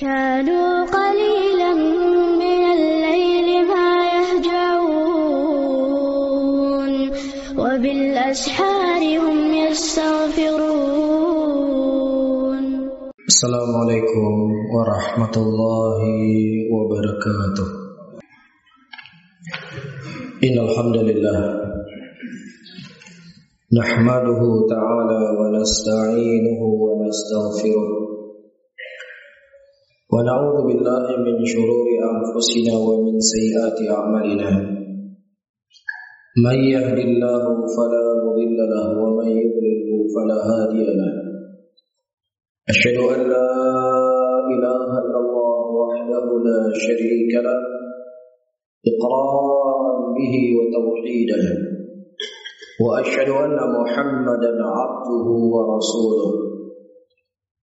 كانوا قليلا من الليل ما يهجعون وبالأسحار هم يستغفرون. السلام عليكم ورحمة الله وبركاته. إن الحمد لله نحمده تعالى ونستعينه ونستغفره. ونعوذ بالله من شرور أنفسنا ومن سيئات أعمالنا. من يهد الله فلا مضل له ومن يضلل فلا هادي له. أشهد أن لا إله إلا الله وحده لا شريك له. إقرارا به وتوحيدا وأشهد أن محمدا عبده ورسوله.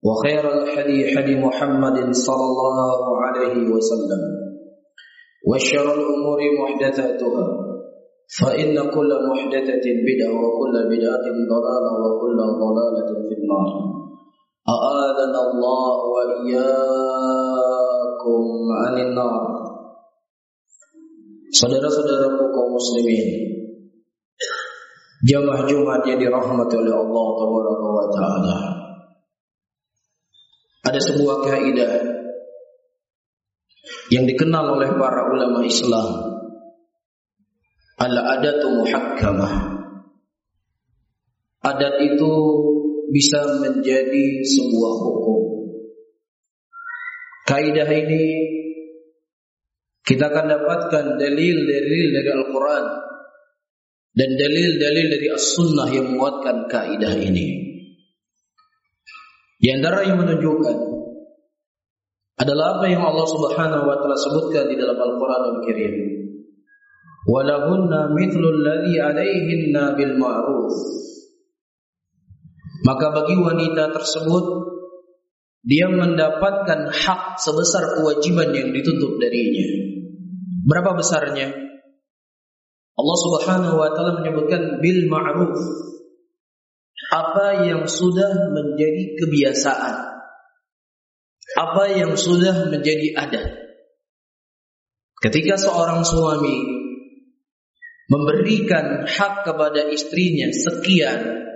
وخير الحديث حديث محمد صلى الله عليه وسلم. وشر الأمور محدثاتها. فإن كل محدثة بدعة وكل بدعة ضلالة وكل ضلالة في النار. أآذنا الله وإياكم عن النار. Saudara-saudaraku kaum muslimin Jamaah Jumat yang dirahmati oleh wa Ta'ala. Ada sebuah kaidah Yang dikenal oleh para ulama Islam Al-adatu muhakkamah Adat itu bisa menjadi sebuah hukum. Kaidah ini kita akan dapatkan dalil-dalil dari Al-Quran dan dalil-dalil dari As-Sunnah yang menguatkan kaidah ini. Di antara yang menunjukkan adalah apa yang Allah Subhanahu wa taala sebutkan di dalam Al-Qur'an Al-Karim. Walahunna mithlul ladzi 'alaihinna bil ma'ruf. Maka bagi wanita tersebut dia mendapatkan hak sebesar kewajiban yang dituntut darinya. Berapa besarnya? Allah Subhanahu wa taala menyebutkan bil ma'ruf. Apa yang sudah menjadi kebiasaan. Apa yang sudah menjadi adat. Ketika seorang suami memberikan hak kepada istrinya sekian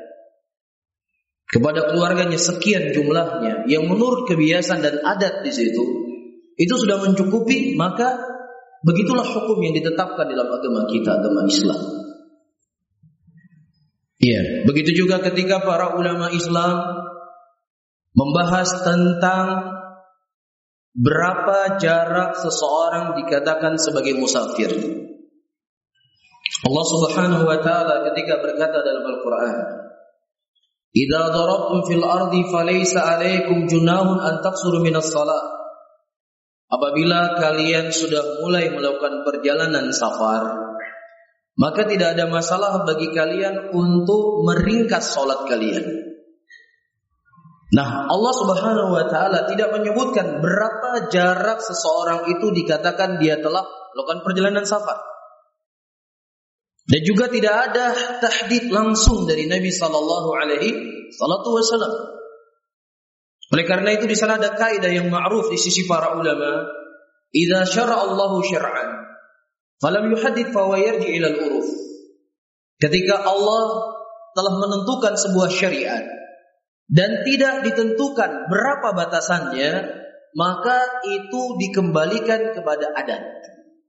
kepada keluarganya sekian jumlahnya yang menurut kebiasaan dan adat di situ itu sudah mencukupi maka begitulah hukum yang ditetapkan dalam agama kita agama Islam. Iya, begitu juga ketika para ulama Islam membahas tentang berapa jarak seseorang dikatakan sebagai musafir. Allah Subhanahu wa taala ketika berkata dalam Al-Qur'an, "Idza darabtum fil ardi falaysa 'alaykum junahun an taqsuru minas salat." Apabila kalian sudah mulai melakukan perjalanan safar, maka tidak ada masalah bagi kalian untuk meringkas salat kalian. Nah, Allah Subhanahu wa taala tidak menyebutkan berapa jarak seseorang itu dikatakan dia telah melakukan perjalanan safar. Dan juga tidak ada tahdid langsung dari Nabi sallallahu alaihi wasallam. Oleh karena itu di sana ada kaidah yang ma'ruf di sisi para ulama, "Idza syara Allahu syar'an, falam yuhaddid fa yarji ila al-uruf." Ketika Allah telah menentukan sebuah syariat dan tidak ditentukan berapa batasannya, maka itu dikembalikan kepada adat,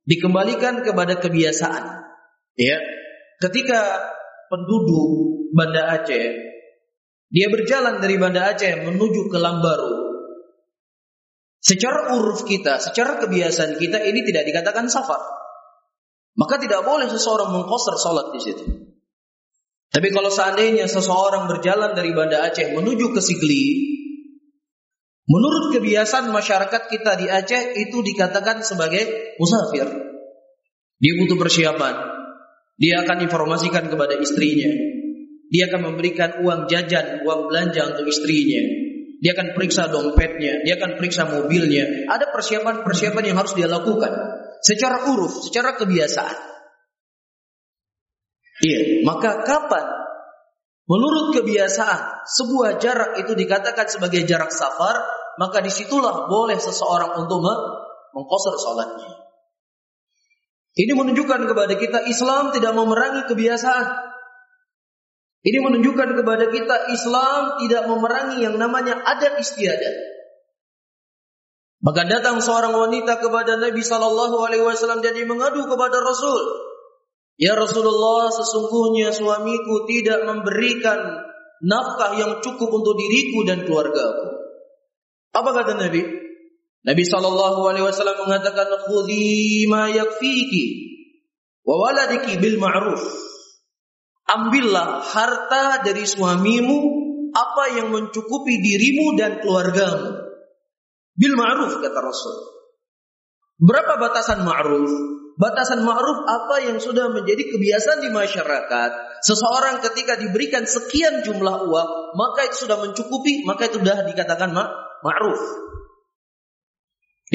dikembalikan kepada kebiasaan. Ya, ketika penduduk Banda Aceh dia berjalan dari Banda Aceh menuju ke Lambaru. Secara uruf kita, secara kebiasaan kita ini tidak dikatakan safar. Maka tidak boleh seseorang mengkosar sholat di situ. Tapi kalau seandainya seseorang berjalan dari Banda Aceh menuju ke Sigli, menurut kebiasaan masyarakat kita di Aceh itu dikatakan sebagai musafir. Dia butuh persiapan. Dia akan informasikan kepada istrinya. Dia akan memberikan uang jajan, uang belanja untuk istrinya. Dia akan periksa dompetnya, dia akan periksa mobilnya. Ada persiapan-persiapan yang harus dia lakukan secara uruf, secara kebiasaan. Iya, maka kapan menurut kebiasaan sebuah jarak itu dikatakan sebagai jarak safar, maka di situlah boleh seseorang untuk mengkosor sholatnya. Ini menunjukkan kepada kita Islam tidak memerangi kebiasaan. Ini menunjukkan kepada kita Islam tidak memerangi yang namanya adat istiadat. Maka datang seorang wanita kepada Nabi Shallallahu Alaihi Wasallam jadi mengadu kepada Rasul. Ya Rasulullah, sesungguhnya suamiku tidak memberikan nafkah yang cukup untuk diriku dan keluargaku. Apa kata Nabi? Nabi Shallallahu Alaihi Wasallam mengatakan, "Khudi ma yakfiki wa bil ma'ruf." Ambillah harta dari suamimu apa yang mencukupi dirimu dan keluargamu. Bil ma'ruf kata Rasul. Berapa batasan ma'ruf? Batasan ma'ruf apa yang sudah menjadi kebiasaan di masyarakat. Seseorang ketika diberikan sekian jumlah uang, maka itu sudah mencukupi, maka itu sudah dikatakan ma'ruf.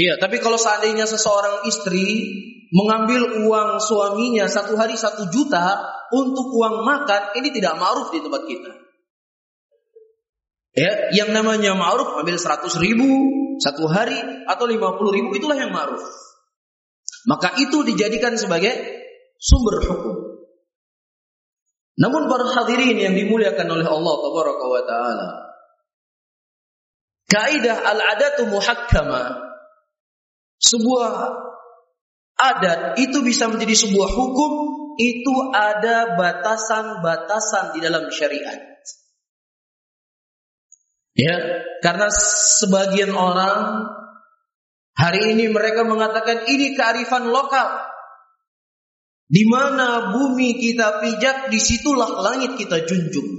Iya, tapi kalau seandainya seseorang istri mengambil uang suaminya satu hari satu juta untuk uang makan, ini tidak ma'ruf di tempat kita. Ya, yang namanya ma'ruf ambil seratus ribu satu hari atau lima puluh ribu itulah yang ma'ruf. Maka itu dijadikan sebagai sumber hukum. Namun para hadirin yang dimuliakan oleh Allah Tabaraka wa taala. Kaidah al-adatu muhakkama. Sebuah adat itu bisa menjadi sebuah hukum itu ada batasan-batasan di dalam syariat. Ya, karena sebagian orang hari ini mereka mengatakan ini kearifan lokal. Di mana bumi kita pijak, di situlah langit kita junjung.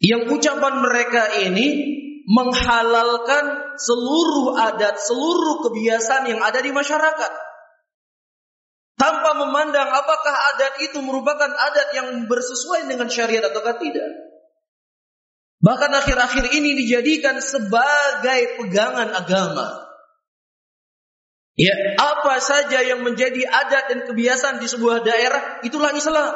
Yang ucapan mereka ini menghalalkan seluruh adat, seluruh kebiasaan yang ada di masyarakat. Tanpa memandang apakah adat itu merupakan adat yang bersesuaian dengan syariat ataukah tidak. Bahkan akhir-akhir ini dijadikan sebagai pegangan agama. Ya, apa saja yang menjadi adat dan kebiasaan di sebuah daerah, itulah Islam.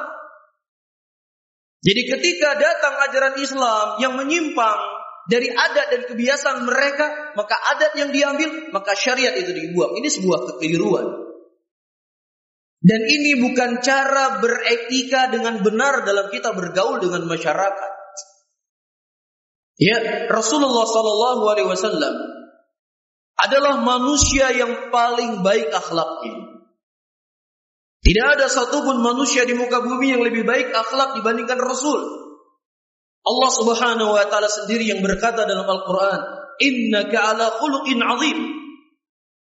Jadi ketika datang ajaran Islam yang menyimpang dari adat dan kebiasaan mereka, maka adat yang diambil, maka syariat itu dibuang. Ini sebuah kekeliruan. Dan ini bukan cara beretika dengan benar dalam kita bergaul dengan masyarakat. Ya, Rasulullah Sallallahu Alaihi Wasallam adalah manusia yang paling baik akhlaknya. Tidak ada satupun manusia di muka bumi yang lebih baik akhlak dibandingkan Rasul. Allah Subhanahu wa taala sendiri yang berkata dalam Al-Qur'an, "Innaka ala khuluqin 'azim."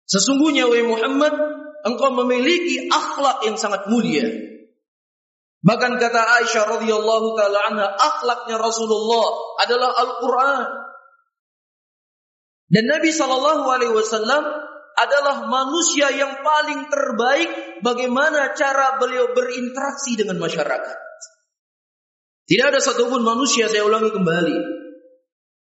Sesungguhnya wahai Muhammad, engkau memiliki akhlak yang sangat mulia. Bahkan kata Aisyah radhiyallahu taala anha, akhlaknya Rasulullah adalah Al-Qur'an. Dan Nabi sallallahu alaihi wasallam adalah manusia yang paling terbaik bagaimana cara beliau berinteraksi dengan masyarakat. Tidak ada satupun manusia saya ulangi kembali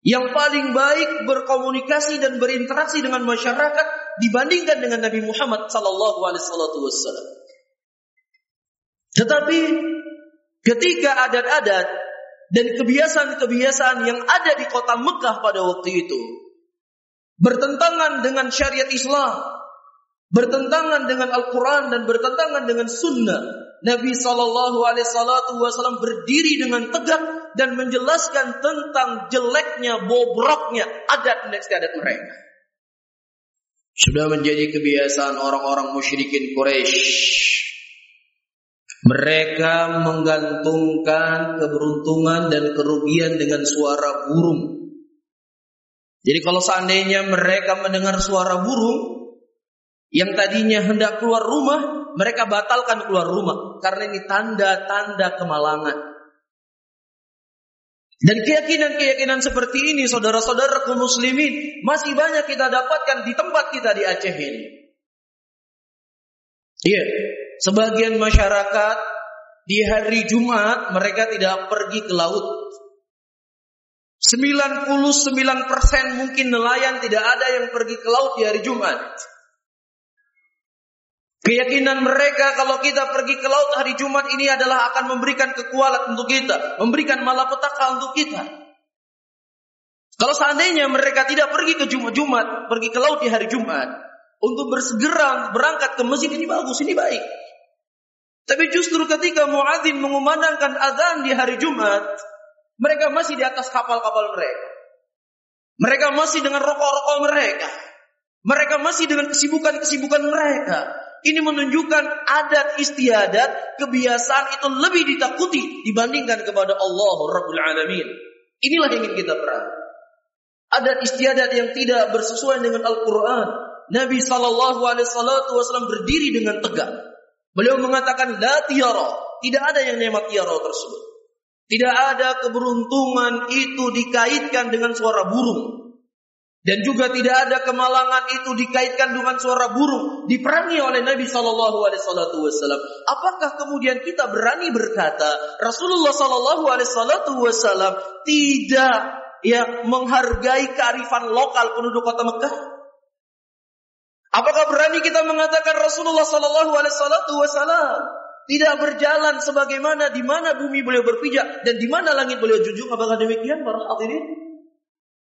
yang paling baik berkomunikasi dan berinteraksi dengan masyarakat dibandingkan dengan Nabi Muhammad sallallahu alaihi wasallam. Tetapi ketika adat-adat dan kebiasaan-kebiasaan yang ada di kota Mekah pada waktu itu bertentangan dengan syariat Islam, bertentangan dengan Al-Quran dan bertentangan dengan Sunnah, Nabi Shallallahu Alaihi Wasallam berdiri dengan tegak dan menjelaskan tentang jeleknya, bobroknya adat dan istiadat mereka. Sudah menjadi kebiasaan orang-orang musyrikin Quraisy. Mereka menggantungkan keberuntungan dan kerugian dengan suara burung. Jadi kalau seandainya mereka mendengar suara burung yang tadinya hendak keluar rumah, mereka batalkan keluar rumah karena ini tanda-tanda kemalangan. Dan keyakinan-keyakinan seperti ini saudara-saudara kaum muslimin masih banyak kita dapatkan di tempat kita di Aceh ini. Iya, sebagian masyarakat di hari Jumat mereka tidak pergi ke laut. 99% mungkin nelayan tidak ada yang pergi ke laut di hari Jumat. Keyakinan mereka kalau kita pergi ke laut hari Jumat ini adalah akan memberikan kekuatan untuk kita, memberikan malapetaka untuk kita. Kalau seandainya mereka tidak pergi ke Jumat-Jumat, pergi ke laut di hari Jumat, untuk bersegera berangkat ke masjid ini bagus, ini baik. Tapi justru ketika muadzin mengumandangkan azan di hari Jumat, mereka masih di atas kapal-kapal mereka. Mereka masih dengan rokok-rokok mereka. Mereka masih dengan kesibukan-kesibukan mereka. Ini menunjukkan adat istiadat, kebiasaan itu lebih ditakuti dibandingkan kepada Allah Rabbul Alamin. Inilah yang ingin kita perhatikan. Adat istiadat yang tidak bersesuaian dengan Al-Quran. Nabi Sallallahu Alaihi Wasallam berdiri dengan tegak. Beliau mengatakan la tiara. Tidak ada yang nama tiara tersebut. Tidak ada keberuntungan itu dikaitkan dengan suara burung. Dan juga tidak ada kemalangan itu dikaitkan dengan suara burung diperangi oleh Nabi Shallallahu Alaihi Wasallam. Apakah kemudian kita berani berkata Rasulullah Shallallahu Alaihi Wasallam tidak ya menghargai kearifan lokal penduduk kota Mekah? Apakah berani kita mengatakan Rasulullah Shallallahu Alaihi Wasallam tidak berjalan sebagaimana di mana bumi beliau berpijak dan di mana langit beliau junjung? Apakah demikian para hadirin?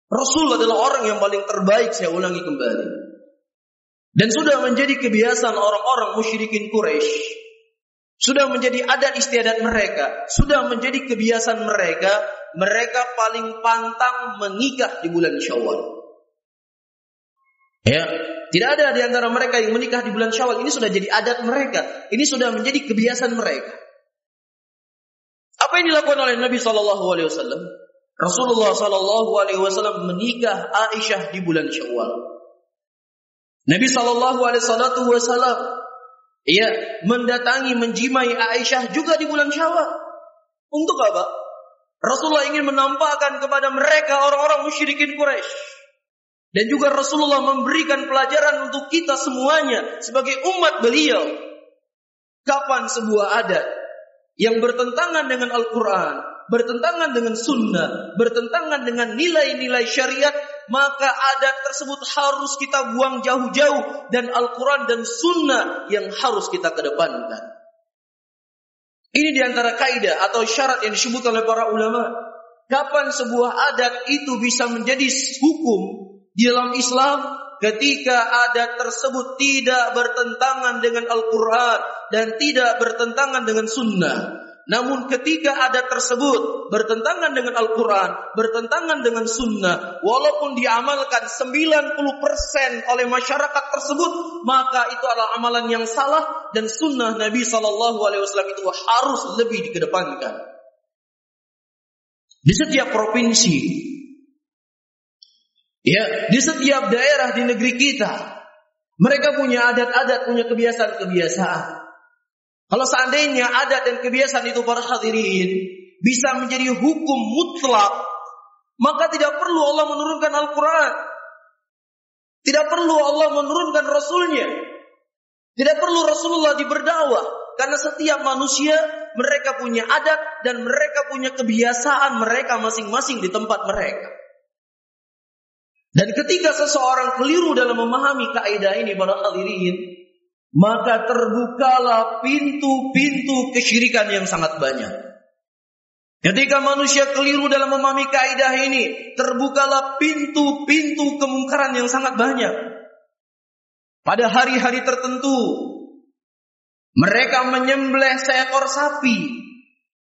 Rasul adalah orang yang paling terbaik, saya ulangi kembali. Dan sudah menjadi kebiasaan orang-orang musyrikin Quraisy. Sudah menjadi adat istiadat mereka, sudah menjadi kebiasaan mereka, mereka paling pantang menikah di bulan Syawal. Ya, tidak ada di antara mereka yang menikah di bulan Syawal. Ini sudah jadi adat mereka. Ini sudah menjadi kebiasaan mereka. Apa yang dilakukan oleh Nabi Shallallahu Alaihi Wasallam? Rasulullah Sallallahu Alaihi Wasallam menikah Aisyah di bulan Syawal. Nabi Sallallahu Alaihi Wasallam ia mendatangi menjimai Aisyah juga di bulan Syawal. Untuk apa? Rasulullah ingin menampakkan kepada mereka orang-orang musyrikin Quraisy. Dan juga Rasulullah memberikan pelajaran untuk kita semuanya sebagai umat beliau. Kapan sebuah adat yang bertentangan dengan Al-Quran bertentangan dengan sunnah, bertentangan dengan nilai-nilai syariat, maka adat tersebut harus kita buang jauh-jauh dan Al-Quran dan sunnah yang harus kita kedepankan. Ini di antara kaidah atau syarat yang disebut oleh para ulama. Kapan sebuah adat itu bisa menjadi hukum di dalam Islam ketika adat tersebut tidak bertentangan dengan Al-Quran dan tidak bertentangan dengan sunnah. Namun ketika adat tersebut bertentangan dengan Al-Quran, bertentangan dengan sunnah, walaupun diamalkan 90% oleh masyarakat tersebut, maka itu adalah amalan yang salah dan sunnah Nabi Shallallahu Alaihi Wasallam itu harus lebih dikedepankan. Di setiap provinsi, ya, di setiap daerah di negeri kita, mereka punya adat-adat, punya kebiasaan-kebiasaan. Kalau seandainya adat dan kebiasaan itu para hadirin bisa menjadi hukum mutlak, maka tidak perlu Allah menurunkan Al-Quran. Tidak perlu Allah menurunkan Rasulnya. Tidak perlu Rasulullah diberdakwah. Karena setiap manusia mereka punya adat dan mereka punya kebiasaan mereka masing-masing di tempat mereka. Dan ketika seseorang keliru dalam memahami kaidah ini para hadirin, maka terbukalah pintu-pintu kesyirikan yang sangat banyak. Ketika manusia keliru dalam memahami kaidah ini, terbukalah pintu-pintu kemungkaran yang sangat banyak. Pada hari-hari tertentu, mereka menyembelih seekor sapi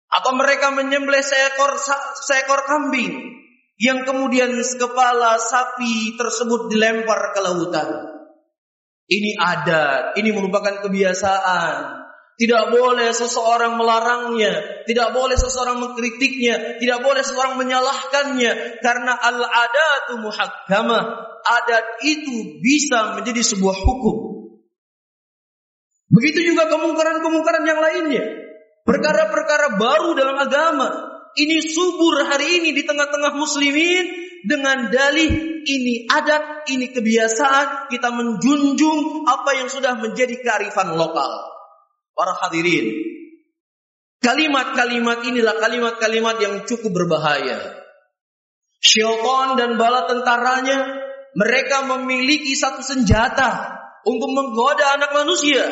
Atau mereka menyembelih seekor seekor kambing yang kemudian kepala sapi tersebut dilempar ke lautan. Ini adat, ini merupakan kebiasaan. Tidak boleh seseorang melarangnya, tidak boleh seseorang mengkritiknya, tidak boleh seseorang menyalahkannya karena al-adatu muhakkamah. Adat itu bisa menjadi sebuah hukum. Begitu juga kemungkaran-kemungkaran yang lainnya. Perkara-perkara baru dalam agama. Ini subur hari ini di tengah-tengah muslimin dengan dalih ini adat, ini kebiasaan, kita menjunjung apa yang sudah menjadi kearifan lokal para hadirin. Kalimat-kalimat inilah kalimat-kalimat yang cukup berbahaya. Syaitan dan bala tentaranya mereka memiliki satu senjata untuk menggoda anak manusia,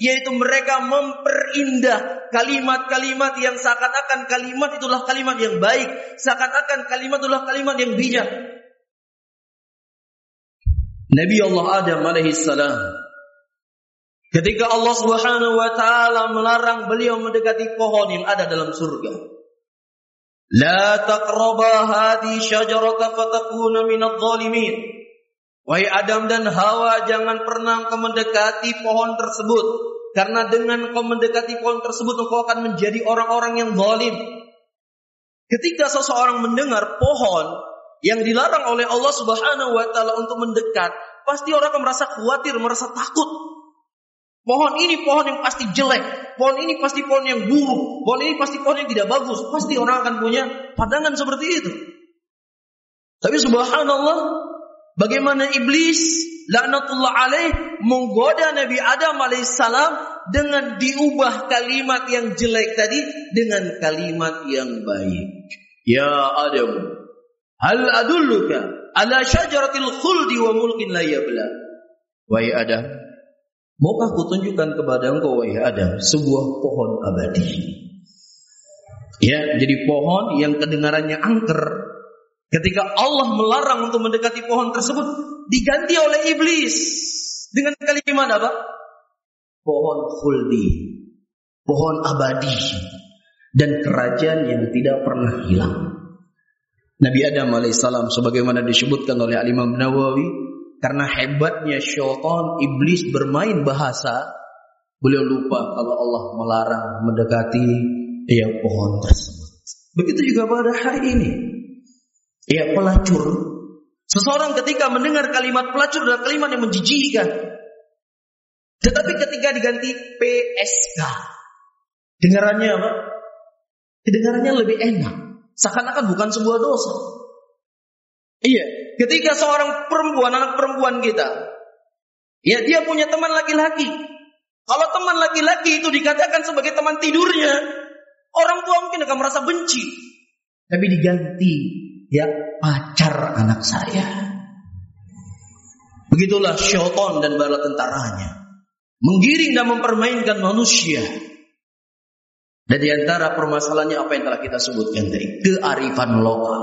yaitu mereka memperindah kalimat-kalimat yang seakan-akan kalimat itulah kalimat yang baik, seakan-akan kalimat itulah kalimat yang bijak. Nabi Allah Adam alaihi salam Ketika Allah Subhanahu wa taala melarang beliau mendekati pohon yang ada dalam surga. La taqraba hadhi syajarata fatakuna minadh dhalimin. Wahai Adam dan Hawa jangan pernah kau mendekati pohon tersebut karena dengan kau mendekati pohon tersebut engkau akan menjadi orang-orang yang zalim. Ketika seseorang mendengar pohon yang dilarang oleh Allah Subhanahu wa taala untuk mendekat, pasti orang akan merasa khawatir, merasa takut. Pohon ini pohon yang pasti jelek. Pohon ini pasti pohon yang buruk. Pohon ini pasti pohon yang tidak bagus. Pasti orang akan punya pandangan seperti itu. Tapi subhanallah, bagaimana iblis laknatullah alaih menggoda Nabi Adam alaihissalam dengan diubah kalimat yang jelek tadi dengan kalimat yang baik. Ya Adam, hal adulluka ala syajaratil khuldi wa mulkin la yabla. Wahai Adam, Maukah kutunjukkan kepada engkau wahai Adam sebuah pohon abadi? Ya, jadi pohon yang kedengarannya angker. Ketika Allah melarang untuk mendekati pohon tersebut, diganti oleh iblis dengan kalimat apa? Pohon khuldi, pohon abadi, dan kerajaan yang tidak pernah hilang. Nabi Adam alaihissalam sebagaimana disebutkan oleh Al Imam Nawawi karena hebatnya syaitan iblis bermain bahasa, beliau lupa kalau Allah melarang mendekati ya pohon tersebut. Begitu juga pada hari ini. Ya pelacur. Seseorang ketika mendengar kalimat pelacur adalah kalimat yang menjijikkan. Tetapi ketika diganti PSK, dengarannya apa? Kedengarannya lebih enak. Seakan-akan bukan sebuah dosa. Iya, Ketika seorang perempuan, anak perempuan kita, ya dia punya teman laki-laki. Kalau teman laki-laki itu dikatakan sebagai teman tidurnya, orang tua mungkin akan merasa benci. Tapi diganti, ya pacar anak saya. Begitulah syaitan dan bala tentaranya. Menggiring dan mempermainkan manusia. Dan di antara permasalahannya apa yang telah kita sebutkan tadi. Kearifan lokal.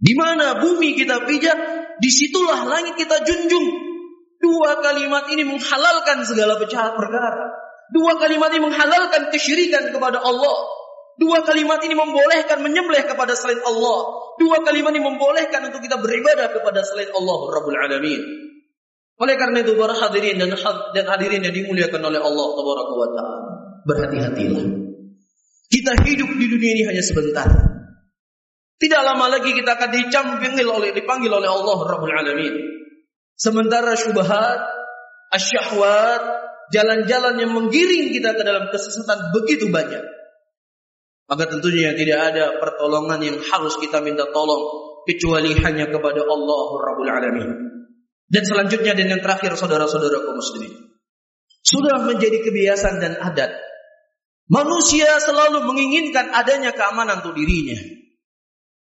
Di mana bumi kita pijak, di situlah langit kita junjung. Dua kalimat ini menghalalkan segala pecah perkara. Dua kalimat ini menghalalkan kesyirikan kepada Allah. Dua kalimat ini membolehkan menyembelih kepada selain Allah. Dua kalimat ini membolehkan untuk kita beribadah kepada selain Allah Rabbul Alamin. Oleh karena itu para hadirin dan hadirin yang dimuliakan oleh Allah Tabaraka wa taala, berhati-hatilah. Kita hidup di dunia ini hanya sebentar. Tidak lama lagi kita akan dicampingil oleh dipanggil oleh Allah Rabbul Alamin. Sementara syubhat, asyahwat, jalan-jalan yang menggiring kita ke dalam kesesatan begitu banyak. Maka tentunya tidak ada pertolongan yang harus kita minta tolong kecuali hanya kepada Allah Rabbul Alamin. Dan selanjutnya dan yang terakhir saudara-saudara kaum muslimin. Sudah menjadi kebiasaan dan adat. Manusia selalu menginginkan adanya keamanan untuk dirinya.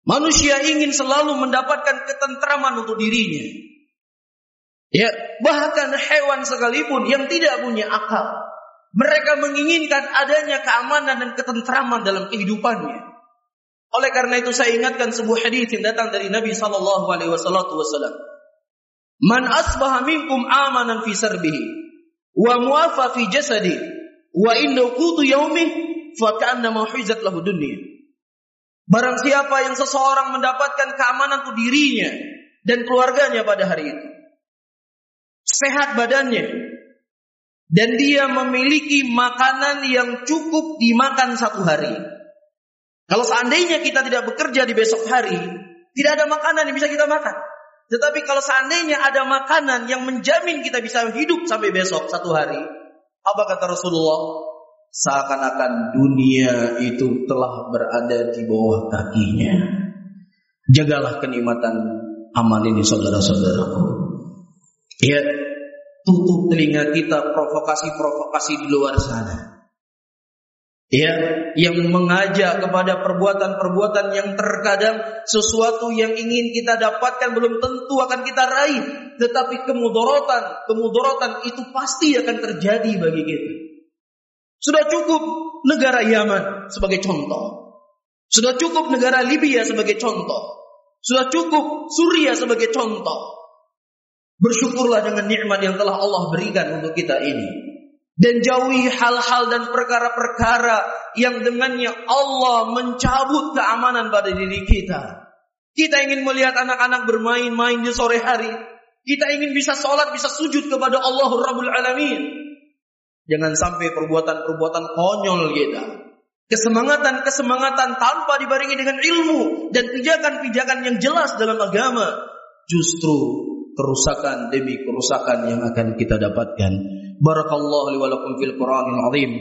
Manusia ingin selalu mendapatkan ketentraman untuk dirinya. Ya, bahkan hewan sekalipun yang tidak punya akal, mereka menginginkan adanya keamanan dan ketentraman dalam kehidupannya. Oleh karena itu saya ingatkan sebuah hadis yang datang dari Nabi sallallahu alaihi wasallam. Man asbaha minkum amanan fi sarbihi wa muafa fi jasadi wa inda qutu yaumih fa ka'annama huizat lahu dunya. Barang siapa yang seseorang mendapatkan keamanan untuk dirinya dan keluarganya pada hari itu. Sehat badannya. Dan dia memiliki makanan yang cukup dimakan satu hari. Kalau seandainya kita tidak bekerja di besok hari, tidak ada makanan yang bisa kita makan. Tetapi kalau seandainya ada makanan yang menjamin kita bisa hidup sampai besok satu hari, apa kata Rasulullah? seakan-akan dunia itu telah berada di bawah kakinya. Jagalah kenikmatan amal ini saudara-saudaraku. Ya, tutup telinga kita provokasi-provokasi di luar sana. Ya, yang mengajak kepada perbuatan-perbuatan yang terkadang sesuatu yang ingin kita dapatkan belum tentu akan kita raih, tetapi kemudorotan, kemudorotan itu pasti akan terjadi bagi kita. Sudah cukup negara Yaman sebagai contoh. Sudah cukup negara Libya sebagai contoh. Sudah cukup Suria sebagai contoh. Bersyukurlah dengan nikmat yang telah Allah berikan untuk kita ini. Dan jauhi hal-hal dan perkara-perkara yang dengannya Allah mencabut keamanan pada diri kita. Kita ingin melihat anak-anak bermain-main di sore hari. Kita ingin bisa sholat, bisa sujud kepada Allah Rabbul Alamin. Jangan sampai perbuatan-perbuatan konyol kita. Kesemangatan-kesemangatan tanpa dibarengi dengan ilmu dan pijakan-pijakan yang jelas dalam agama justru kerusakan demi kerusakan yang akan kita dapatkan. Barakallahu li wa lakum fil Qur'anil azim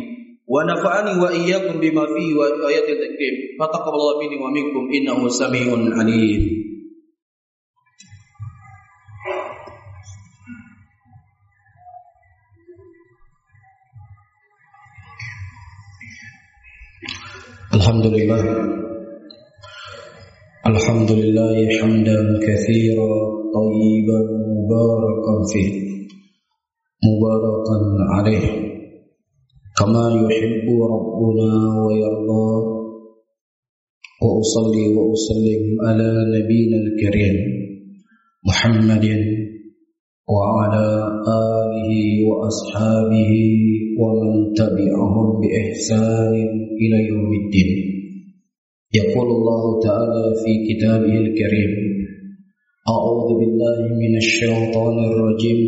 wa nafa'ani wa iyyakum bima fi wa ayatil takrim. Fataqabbalallahu minni wa minkum innahu samii'un 'aliim. Alhamdulillah الحمد لله حمدا كثيرا طيبا مباركا فيه مباركا عليه. كما يحب ربنا ويرضى. وأصلي وأسلم على نبينا الكريم محمد وعلى آله وأصحابه ومن تبعهم بإحسان إلى يوم الدين. يقول الله تعالى في كتابه الكريم أعوذ بالله من الشيطان الرجيم.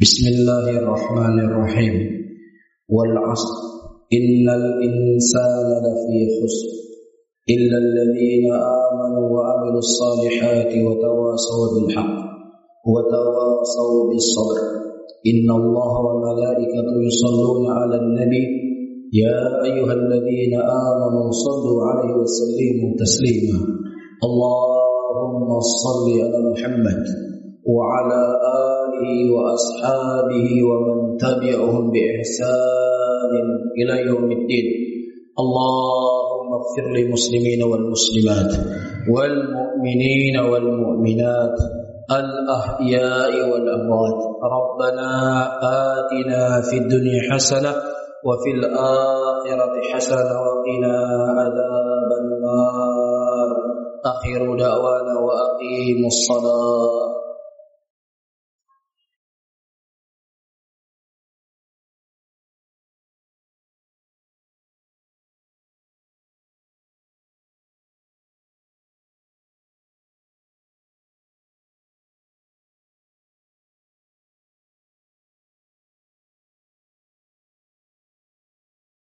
بسم الله الرحمن الرحيم. والعصر إن الإنسان لفي خسر إلا الذين آمنوا وعملوا الصالحات وتواصوا بالحق وتواصوا بالصبر. إن الله وملائكته يصلون على النبي يا أيها الذين آمنوا صلوا عليه وسلموا تسليما. اللهم صل على محمد وعلى آله وأصحابه ومن تبعهم بإحسان إلى يوم الدين. اللهم اغفر للمسلمين والمسلمات والمؤمنين والمؤمنات الأحياء والأموات. ربنا آتنا في الدنيا حسنة وفي الآخرة حسنة وقنا عذاب النار. أخير دعوانا وأقيموا الصلاة.